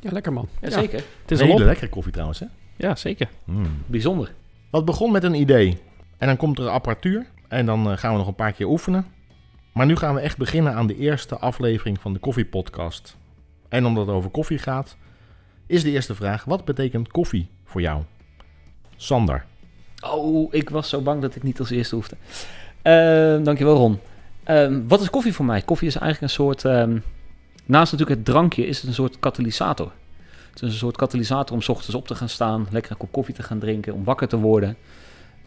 Ja, lekker man. Ja, zeker. Het is Een hele lekkere koffie trouwens, hè? Ja, zeker. Mm. Bijzonder. Wat begon met een idee. En dan komt er apparatuur. En dan eh, gaan we nog een paar keer oefenen. Maar nu gaan we echt beginnen aan de eerste aflevering van de Koffiepodcast. En omdat het over koffie gaat, is de eerste vraag: wat betekent koffie voor jou? Sander. Oh, ik was zo bang dat ik niet als eerste hoefde. Ehm, dankjewel, Ron. Ehm, wat is koffie voor mij? Koffie is eigenlijk een soort... ehm, naast natuurlijk het drankje is het een soort katalysator. Het is een soort katalysator om 's ochtends op te gaan staan, lekker een kop koffie te gaan drinken, om wakker te worden.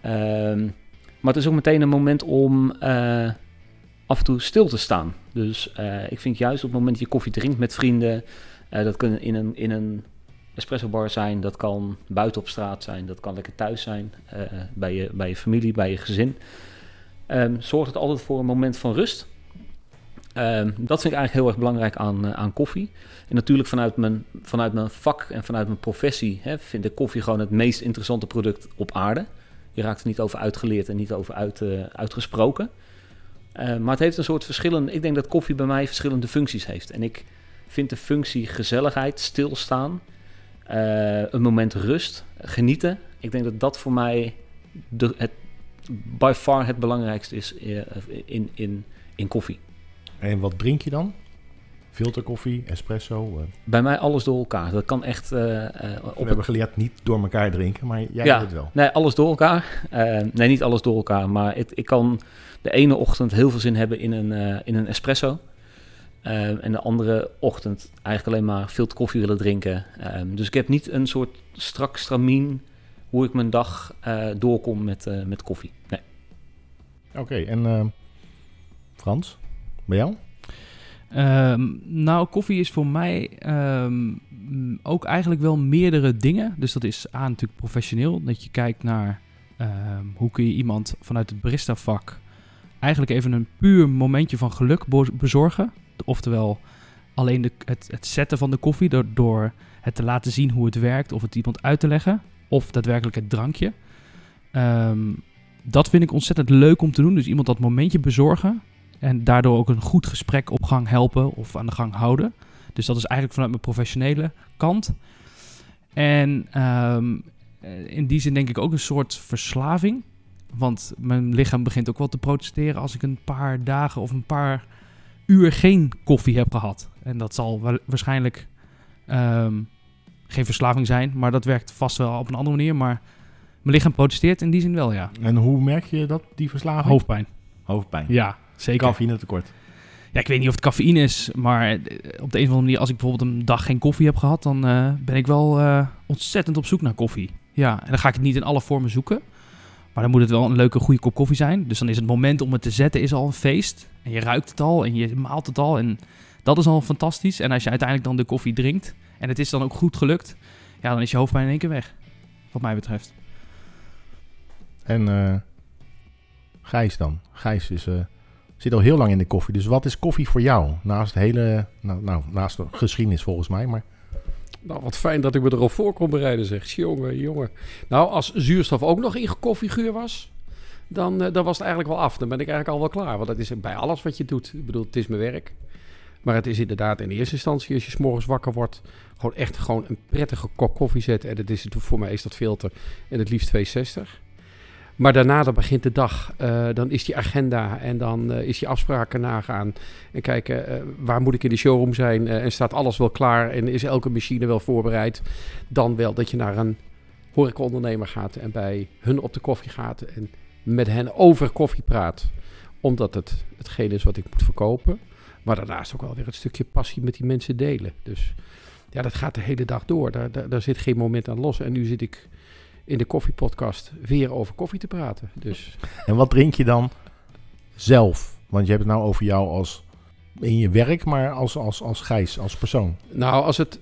Ehm, maar het is ook meteen een moment om eh, af en toe stil te staan. Dus eh, ik vind juist op het moment dat je koffie drinkt met vrienden, eh, dat kan in een, in een espresso bar zijn, dat kan buiten op straat zijn, dat kan lekker thuis zijn, bij, je, bij je familie, bij je gezin. Ehm zorgt het altijd voor een moment van rust. Ehm, dat vind ik eigenlijk heel erg belangrijk aan, eh, aan koffie. En natuurlijk vanuit mijn, vanuit mijn vak en vanuit mijn professie hè, vind ik koffie gewoon het meest interessante product op aarde. Je raakt er niet over uitgeleerd en niet over uit, eh, uitgesproken. Eh, maar het heeft een soort verschillende. Ik denk dat koffie bij mij verschillende functies heeft. En ik vind de functie gezelligheid, stilstaan, eh, een moment rust, genieten. Ik denk dat dat voor mij het, by far het belangrijkste is in, in, in koffie. En wat drink je dan? Filterkoffie, espresso? eh, Bij mij alles door elkaar. Dat kan echt eh, eh, we op hebben geleerd niet door elkaar drinken, maar jij Ja. doet het wel. Nee, alles door elkaar. Nee, niet alles door elkaar. Maar het, ik kan de ene ochtend heel veel zin hebben in een, in een espresso. En de andere ochtend eigenlijk alleen maar veel koffie willen drinken. Dus ik heb niet een soort strak stramien hoe ik mijn dag doorkom met, met koffie. Nee. Oké, en Frans? Bij jou? Ehm, nou, koffie is voor mij ehm, ook eigenlijk wel meerdere dingen. Dus dat is aan natuurlijk professioneel. Dat je kijkt naar ehm, hoe kun je iemand vanuit het barista-vak eigenlijk even een puur momentje van geluk bezorgen. Oftewel alleen de, het, het zetten van de koffie door, door het te laten zien hoe het werkt of het iemand uit te leggen. Of daadwerkelijk het drankje. Dat vind ik ontzettend leuk om te doen. Dus iemand dat momentje bezorgen. En daardoor ook een goed gesprek op gang helpen of aan de gang houden. Dus dat is eigenlijk vanuit mijn professionele kant. En ehm, eh, in die zin denk ik ook een soort verslaving. Want mijn lichaam begint ook wel te protesteren als ik een paar dagen of een paar uur geen koffie heb gehad. En dat zal wel, waarschijnlijk ehm, geen verslaving zijn, maar dat werkt vast wel op een andere manier. Maar mijn lichaam protesteert in die zin wel, ja. En hoe merk je dat, die verslaving? Hoofdpijn. Hoofdpijn. Ja, zeker. Cafeïne tekort. Ja, ik weet niet of het cafeïne is, maar eh, op de een of andere manier, als ik bijvoorbeeld een dag geen koffie heb gehad, dan eh, ben ik wel eh, ontzettend op zoek naar koffie. Ja, en dan ga ik het niet in alle vormen zoeken. Maar dan moet het wel een leuke, goede kop koffie zijn. Dus dan is het moment om het te zetten is al een feest. En je ruikt het al en je maalt het al. En dat is al fantastisch. En als je uiteindelijk dan de koffie drinkt en het is dan ook goed gelukt, ja, dan is je hoofdpijn in één keer weg. Wat mij betreft. En eh Gijs dan? Gijs is, zit al heel lang in de koffie. Dus wat is koffie voor jou? Naast, hele, nou, nou, naast de geschiedenis volgens mij. Maar Nou, wat fijn dat ik me erop voor kon bereiden, zeg. Jongen, jongen. Nou, als zuurstof ook nog in koffiegeur was, dan, eh, dan was het eigenlijk wel af. Dan ben ik eigenlijk al wel klaar. Want dat is bij alles wat je doet. Ik bedoel, het is mijn werk. Maar het is inderdaad in eerste instantie, als je morgens wakker wordt, gewoon echt gewoon een prettige kop koffie zetten. En dat is voor mij is dat filter. En het liefst 260. Maar daarna dan begint de dag. Eh, dan is die agenda en dan eh, is die afspraken nagaan. En kijken, eh, waar moet ik in de showroom zijn? En staat alles wel klaar? En is elke machine wel voorbereid? Dan wel dat je naar een horecaondernemer gaat en bij hun op de koffie gaat. En met hen over koffie praat. Omdat het hetgeen is wat ik moet verkopen. Maar daarnaast ook wel weer het stukje passie met die mensen delen. Dus ja, dat gaat de hele dag door. Daar, daar zit geen moment aan los. En nu zit ik in de koffiepodcast weer over koffie te praten. Dus En wat drink je dan zelf? Want je hebt het nou over jou als in je werk, maar als, als, als Gijs, als persoon. Nou, als het.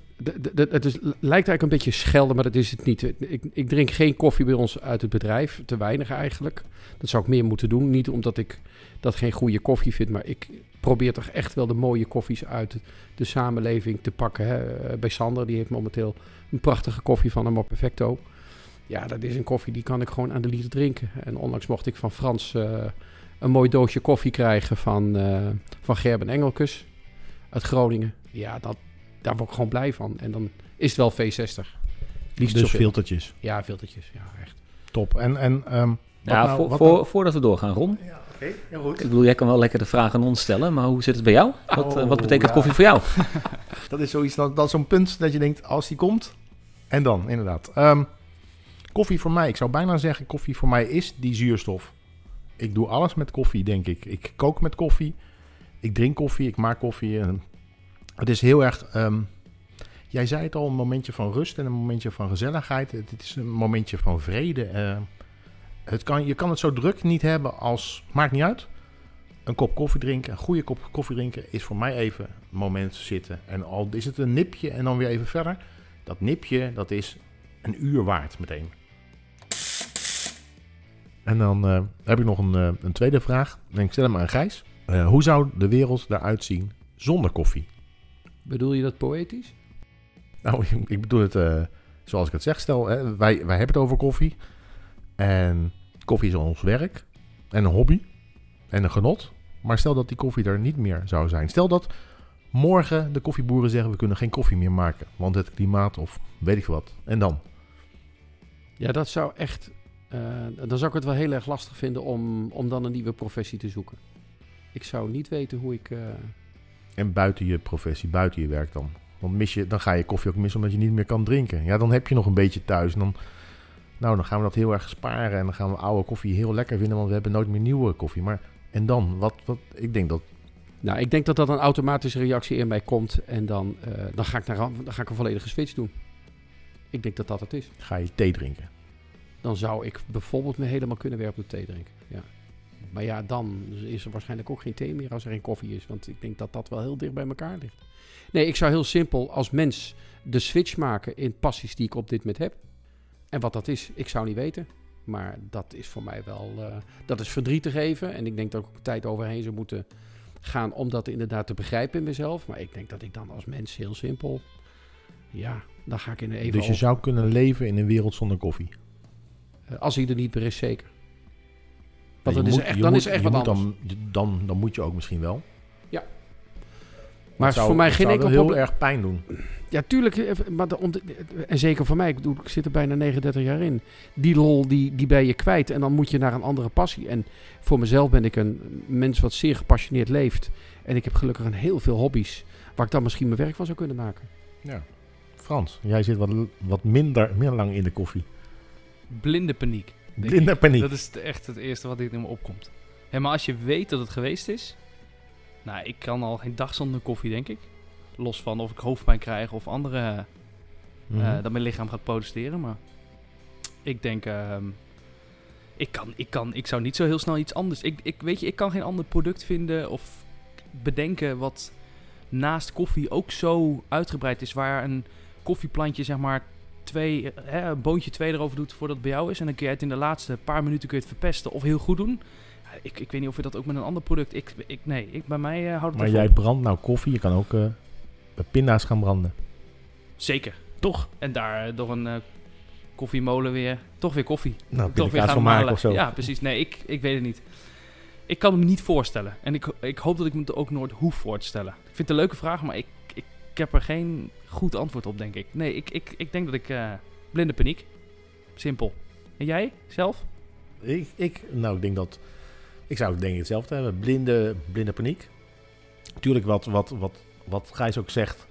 Het is, lijkt eigenlijk een beetje schelden, maar dat is het niet. Ik, ik drink geen koffie bij ons uit het bedrijf. Te weinig eigenlijk. Dat zou ik meer moeten doen. Niet omdat ik dat geen goede koffie vind, maar ik probeer toch echt wel de mooie koffies uit de samenleving te pakken. Hè. Eh, Bij Sander, die heeft momenteel een prachtige koffie van Amor Perfecto. Ja, dat is een koffie die kan ik gewoon aan de liter drinken. En onlangs mocht ik van Frans eh, een mooi doosje koffie krijgen van, eh, van Gerben Engelkes uit Groningen. Ja, dat, daar word ik gewoon blij van. En dan is het wel V60. Liefst dus filtertjes. Ja, filtertjes. Ja, echt. Top. En, en ehm, Ja, nou- voor, voor, nou- voordat we doorgaan, Ron. Ja, oké. Heel goed. Ik bedoel, jij kan wel lekker de vraag aan ons stellen, maar hoe zit het bij jou? Wat, eh, Oh, wat betekent ja. koffie voor jou? Dat is zoiets, dat, dat is zo'n punt dat je denkt, als die komt, en dan, inderdaad. Ehm, koffie voor mij, ik zou bijna zeggen, koffie voor mij is die zuurstof. Ik doe alles met koffie, denk ik. Ik kook met koffie, ik drink koffie, ik maak koffie. het is heel erg, ehm, jij zei het al, een momentje van rust en een momentje van gezelligheid. Het, het is een momentje van vrede. eh. het kan, je kan het zo druk niet hebben als, maakt niet uit. Een kop koffie drinken, een goede kop koffie drinken, is voor mij even een moment zitten. En al is het een nipje en dan weer even verder. Dat nipje, dat is een uur waard meteen. En dan eh, heb ik nog een, eh, een tweede vraag. En ik stel hem aan Gijs. Eh, hoe zou de wereld eruit zien zonder koffie? Bedoel je dat poëtisch? Nou, ik bedoel het zoals ik het zeg. Stel, hè, wij, wij hebben het over koffie. En koffie is ons werk. En een hobby. En een genot. Maar stel dat die koffie er niet meer zou zijn. Stel dat morgen de koffieboeren zeggen... we kunnen geen koffie meer maken. Want het klimaat of weet ik wat. En dan? Ja, dat zou echt... eh, dan zou ik het wel heel erg lastig vinden om, om dan een nieuwe professie te zoeken. Ik zou niet weten hoe ik... eh, En buiten je professie, buiten je werk dan. Want mis je, dan ga je koffie ook missen omdat je niet meer kan drinken. Ja, dan heb je nog een beetje thuis. En dan, nou, dan gaan we dat heel erg sparen. En dan gaan we oude koffie heel lekker vinden. Want we hebben nooit meer nieuwe koffie. Maar en dan? Wat, wat, ik denk dat... Nou, ik denk dat dat een automatische reactie in mij komt. En dan, eh, dan, ga, ik naar, dan ga ik een volledige switch doen. Ik denk dat dat het is. Ga je thee drinken. Dan zou ik bijvoorbeeld me helemaal kunnen werpen op thee drinken. Ja. Maar ja, dan is er waarschijnlijk ook geen thee meer als er geen koffie is. Want ik denk dat dat wel heel dicht bij elkaar ligt. Nee, ik zou heel simpel als mens de switch maken in passies die ik op dit moment heb. En wat dat is, ik zou niet weten. Maar dat is voor mij wel... eh, dat is verdrietig even. En ik denk dat ik ook tijd overheen zou moeten gaan om dat inderdaad te begrijpen in mezelf. Maar ik denk dat ik dan als mens heel simpel... Ja, dan ga ik in even... dus je zou kunnen leven in een wereld zonder koffie. Eh, Als hij er niet meer is, zeker. Want dan is moet- er echt, dan moet- is er echt wat anders. Dan, dan, dan moet je ook misschien wel. Maar Het zou- voor mij geen enkel heel erg pijn doen. Ja, tuurlijk. eh, Maar de en zeker voor mij, ik, bedoel, ik zit er bijna 39 jaar in. Die lol, die, die ben je kwijt. En dan moet je naar een andere passie. En voor mezelf ben ik een mens wat zeer gepassioneerd leeft. En ik heb gelukkig een heel veel hobby's. Waar ik dan misschien mijn werk van zou kunnen maken. Ja. Frans, jij zit wat, wat minder, minder lang in de koffie. Blinde paniek. Blinde ik. paniek. Dat is echt het eerste wat in me opkomt. Maar als je weet dat het geweest is... Nou, ik kan al geen dag zonder koffie, denk ik. Los van of ik hoofdpijn krijg of andere... Mhm. eh, dat mijn lichaam gaat protesteren, maar... Ik denk... ehm, ik, kan, ik, kan, ik zou niet zo heel snel iets anders... Ik, ik, weet je, ik kan geen ander product vinden of bedenken wat naast koffie ook zo uitgebreid is. Waar een koffieplantje, zeg maar, twee, hè, een boontje twee erover doet voordat het bij jou is. En dan kun je het in de laatste paar minuten kun je het verpesten of heel goed doen. Ik, ik weet niet of je dat ook met een ander product... Ik, ik, nee, ik, bij mij eh, houdt het maar jij op. brandt nou koffie. Je kan ook eh, pinda's gaan branden. Zeker. Toch? En daar eh, door een koffiemolen weer... Toch weer koffie. Nou, toch kaas van maken of zo. Ja, precies. Nee, ik, ik weet het niet. Ik kan hem niet voorstellen. En ik, ik hoop dat ik me het ook nooit hoef voor te stellen. Ik vind het een leuke vraag, maar ik, ik, heb er geen goed antwoord op, denk ik. Nee, ik, ik, ik denk dat ik... eh, blinde paniek. Simpel. En jij zelf? Ik, ik, nou, ik denk dat... Ik zou denk ik hetzelfde hebben. Blinde, blinde paniek. Tuurlijk wat, wat, wat, wat Gijs ook zegt.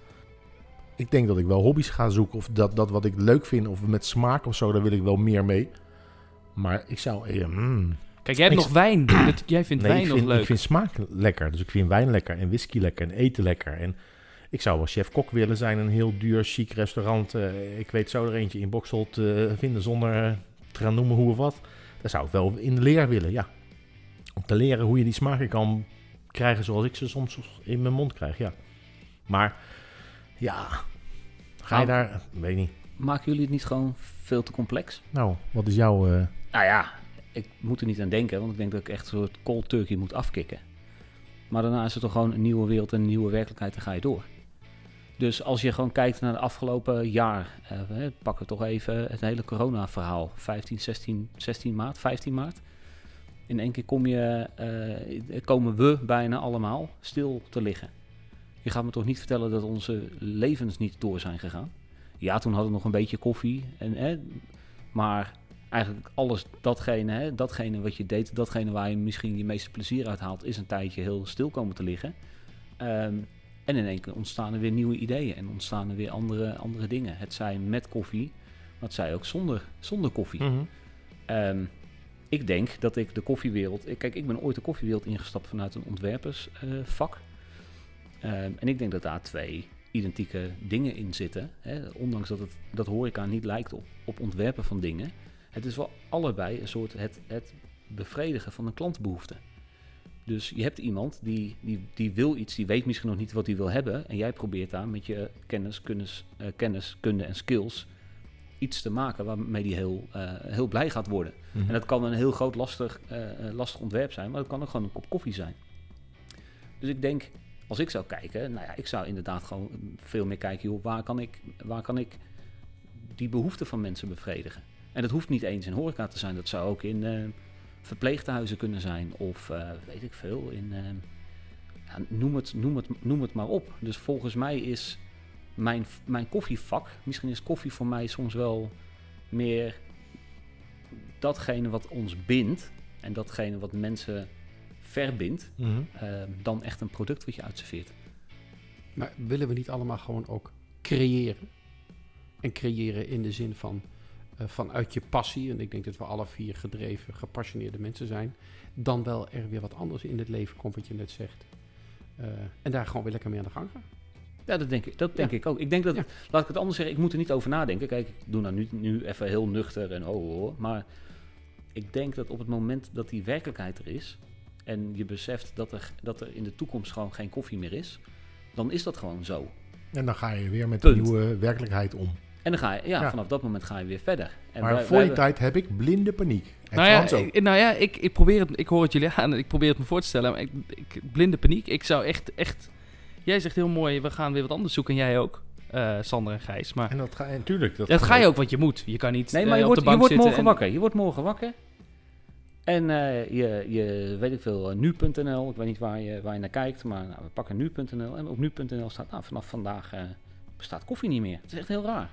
Ik denk dat ik wel hobby's ga zoeken. Of dat, dat wat ik leuk vind. Of met smaak of zo. Daar wil ik wel meer mee. Maar ik zou... eh, mm. Kijk, jij hebt Ik- nog wijn. Jij vindt Nee, wijn ik nog vind, leuk. ik vind smaak lekker. Dus ik vind wijn lekker. En whisky lekker. En eten lekker. En ik zou wel chef-kok willen zijn. in Een heel duur, chic restaurant. Eh, ik weet zo er eentje in Boksel te vinden. Zonder eh, te gaan noemen hoe of wat. Daar zou ik wel in de leer willen, ja. Om te leren hoe je die smaken kan krijgen zoals ik ze soms in mijn mond krijg, ja. Maar ja, ga je Nou. daar... Weet niet. Maken jullie het niet gewoon veel te complex? Nou, wat is jouw... eh, Nou ja, ik moet er niet aan denken, want ik denk dat ik echt een soort cold turkey moet afkicken. Maar daarna is het toch gewoon een nieuwe wereld en een nieuwe werkelijkheid en ga je door. Dus als je gewoon kijkt naar het afgelopen jaar, eh, hè, pakken we toch even het hele corona-verhaal. 15, 16, 16 maart, 15 maart. In één keer kom je, eh, komen we bijna allemaal stil te liggen. Je gaat me toch niet vertellen dat onze levens niet door zijn gegaan? Ja, toen hadden we nog een beetje koffie. En, hè, maar eigenlijk alles datgene, hè, datgene wat je deed, datgene waar je misschien je meeste plezier uit haalt, is een tijdje heel stil komen te liggen. Ehm, en in één keer ontstaan er weer nieuwe ideeën en ontstaan er weer andere, andere dingen. Het zij met koffie, maar het zij ook zonder, zonder koffie. mhm. Ehm, ik denk dat ik de koffiewereld... ik- Kijk, ik ben ooit de koffiewereld ingestapt vanuit een ontwerpersvak. Ehm, en ik denk dat daar twee identieke dingen in zitten. Hè. Ondanks dat, het, dat horeca niet lijkt op, op ontwerpen van dingen. Het is wel allebei een soort het, het bevredigen van een klantbehoefte. Dus je hebt iemand die, die, die wil iets, die weet misschien nog niet wat hij wil hebben. En jij probeert daar met je kennis, kunnis, eh, kennis kunde en skills iets te maken waarmee die heel, eh, heel blij gaat worden. Mhm. En dat kan een heel groot lastig, eh, lastig ontwerp zijn, maar dat kan ook gewoon een kop koffie zijn. Dus ik denk, als ik zou kijken, nou ja, ik zou inderdaad gewoon veel meer kijken, joh, waar kan ik, waar kan ik die behoeften van mensen bevredigen? En dat hoeft niet eens in horeca te zijn, dat zou ook in verpleegtehuizen kunnen zijn of eh, weet ik veel, in, eh, ja, noem, het, noem, het, noem het maar op. Dus volgens mij is mijn, mijn koffievak, misschien is koffie voor mij soms wel meer datgene wat ons bindt en datgene wat mensen verbindt, Mhm. eh, dan echt een product wat je uitserveert. Maar willen we niet allemaal gewoon ook creëren? En creëren in de zin van vanuit je passie, en ik denk dat we alle vier gedreven, gepassioneerde mensen zijn, dan wel er weer wat anders in het leven komt, wat je net zegt. Eh, en daar gewoon weer lekker mee aan de gang gaan. Ja, dat denk ik, dat denk Ja. ik ook. Ik denk dat, Ja. laat ik het anders zeggen, ik moet er niet over nadenken. Kijk, ik doe nou nu, nu even heel nuchter en oh, oh, oh, maar ik denk dat op het moment dat die werkelijkheid er is en je beseft dat er, dat er in de toekomst gewoon geen koffie meer is, dan is dat gewoon zo. En dan ga je weer met de nieuwe werkelijkheid om. En dan ga je, ja, Ja. vanaf dat moment ga je weer verder. En maar wij- voor wij die hebben- tijd heb ik blinde paniek. En nou ja, Frans ook. ik, nou ja ik, ik probeer het, ik hoor het jullie aan en ik probeer het me voor te stellen. Maar ik, ik, blinde paniek. Ik zou echt, echt. Jij zegt heel mooi, we gaan weer wat anders zoeken. En jij ook, eh, Sander en Gijs. Maar En dat ga je natuurlijk. Dat, dat ga je ook, want je moet. Je kan niet Nee, eh, maar je op wordt, de bank je wordt morgen en- wakker. Je wordt morgen wakker. En eh, je, je, weet ik veel, nu.nl, ik weet niet waar je, waar je naar kijkt, maar nou, we pakken nu.nl. En op nu.nl staat, nou, vanaf vandaag eh, bestaat koffie niet meer. Het is echt heel raar.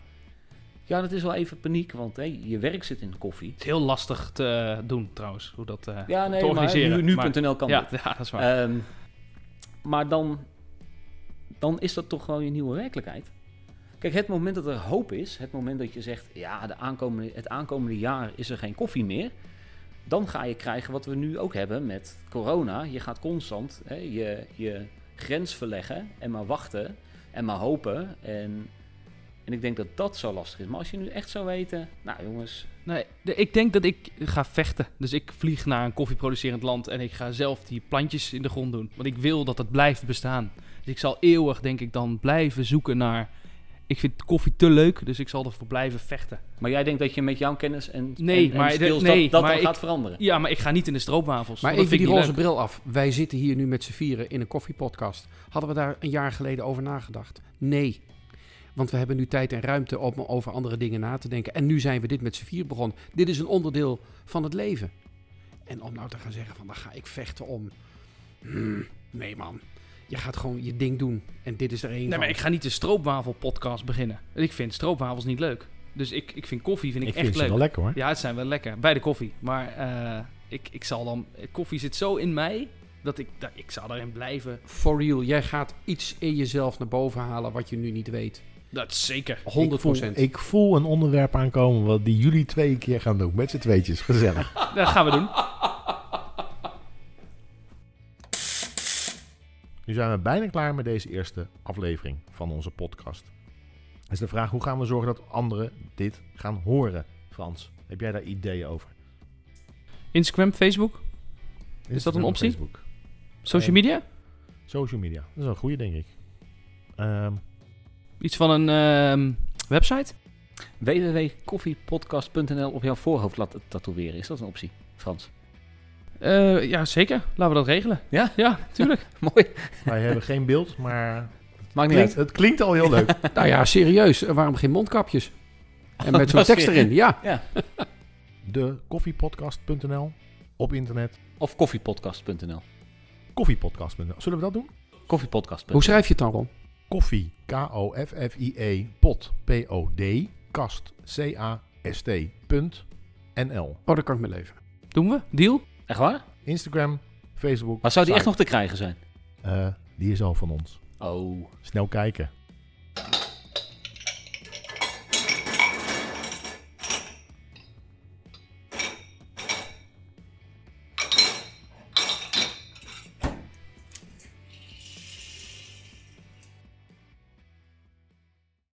Ja, dat is wel even paniek, want hey, je werk zit in de koffie. Het is heel lastig te doen trouwens, hoe dat eh, Ja, nee, te organiseren. nu- nu.nl kan ja, dit. ja, dat is waar. Ehm, maar dan, dan is dat toch gewoon je nieuwe werkelijkheid. Kijk, het moment dat er hoop is, het moment dat je zegt, ja, de aankomende, het aankomende jaar is er geen koffie meer, dan ga je krijgen wat we nu ook hebben met corona. Je gaat constant hè, je, je grens verleggen en maar wachten en maar hopen. En, en ik denk dat dat zo lastig is. Maar als je nu echt zou weten, nou jongens, Nee, ik denk dat ik ga vechten. Dus ik vlieg naar een koffieproducerend land en ik ga zelf die plantjes in de grond doen. Want ik wil dat het blijft bestaan. Dus ik zal eeuwig, denk ik, dan blijven zoeken naar... Ik vind koffie te leuk, dus ik zal ervoor blijven vechten. maar jij denkt dat je met jouw kennis en, Nee, en, en maar skills nee, dat, dat maar dan ik- gaat veranderen? Ja, maar ik ga niet in de stroopwafels. Maar even die roze bril af. Wij zitten hier nu met z'n vieren in een koffiepodcast. Hadden we daar een jaar geleden over nagedacht? Nee. Want we hebben nu tijd en ruimte om over andere dingen na te denken. En nu zijn we dit met z'n vier begonnen. Dit is een onderdeel van het leven. En om nou te gaan zeggen van, dan ga ik vechten om... Hmm, nee man, je gaat gewoon je ding doen. En dit is er één Nee, van. maar ik ga niet de stroopwafel-podcast beginnen. Ik vind stroopwafels niet leuk. Dus ik, ik vind koffie vind ik, Ik echt vind ze leuk. wel lekker hoor. Ja, het zijn wel lekker. Bij de koffie. Maar eh, ik, ik zal dan... Koffie zit zo in mij, dat ik, dat, ik zal daarin blijven. For real, jij gaat iets in jezelf naar boven halen wat je nu niet weet. 100%. Dat is zeker. 100%. Ik voel, ik voel een onderwerp aankomen wat die jullie twee keer gaan doen. Met z'n tweetjes. Gezellig. Dat gaan we doen. Nu zijn we bijna klaar met deze eerste aflevering van onze podcast. Is de vraag, hoe gaan we zorgen dat anderen dit gaan horen? Frans, heb jij daar ideeën over? Instagram, Facebook. dat een optie? Facebook? Social media? Social media. Dat is wel een goede, denk ik. Ehm, Iets van een ehm, website? www.koffiepodcast.nl op jouw voorhoofd laten tatoeëren. Is dat een optie, Frans? Eh, ja, zeker. Laten we dat regelen. Ja? Ja, tuurlijk. Mooi. wij hebben geen beeld, maar Maakt niet klinkt, uit. het klinkt al heel leuk. Nou ja, serieus. Waarom geen mondkapjes? En met zo'n tekst erin. Ja. De koffiepodcast.nl op internet. Of koffiepodcast.nl. Koffiepodcast.nl. Zullen we dat doen? Koffiepodcast.nl. Hoe schrijf je het dan, Ron? Koffie, K-O-F-F-I-E, pot, P-O-D, kast, C-A-S-T, punt, N-L. Oh, dat kan ik me leven. Doen we? Deal? Echt waar? Instagram, Facebook. Maar zou die echt nog te krijgen zijn? Eh, die is al van ons. Oh. Snel kijken.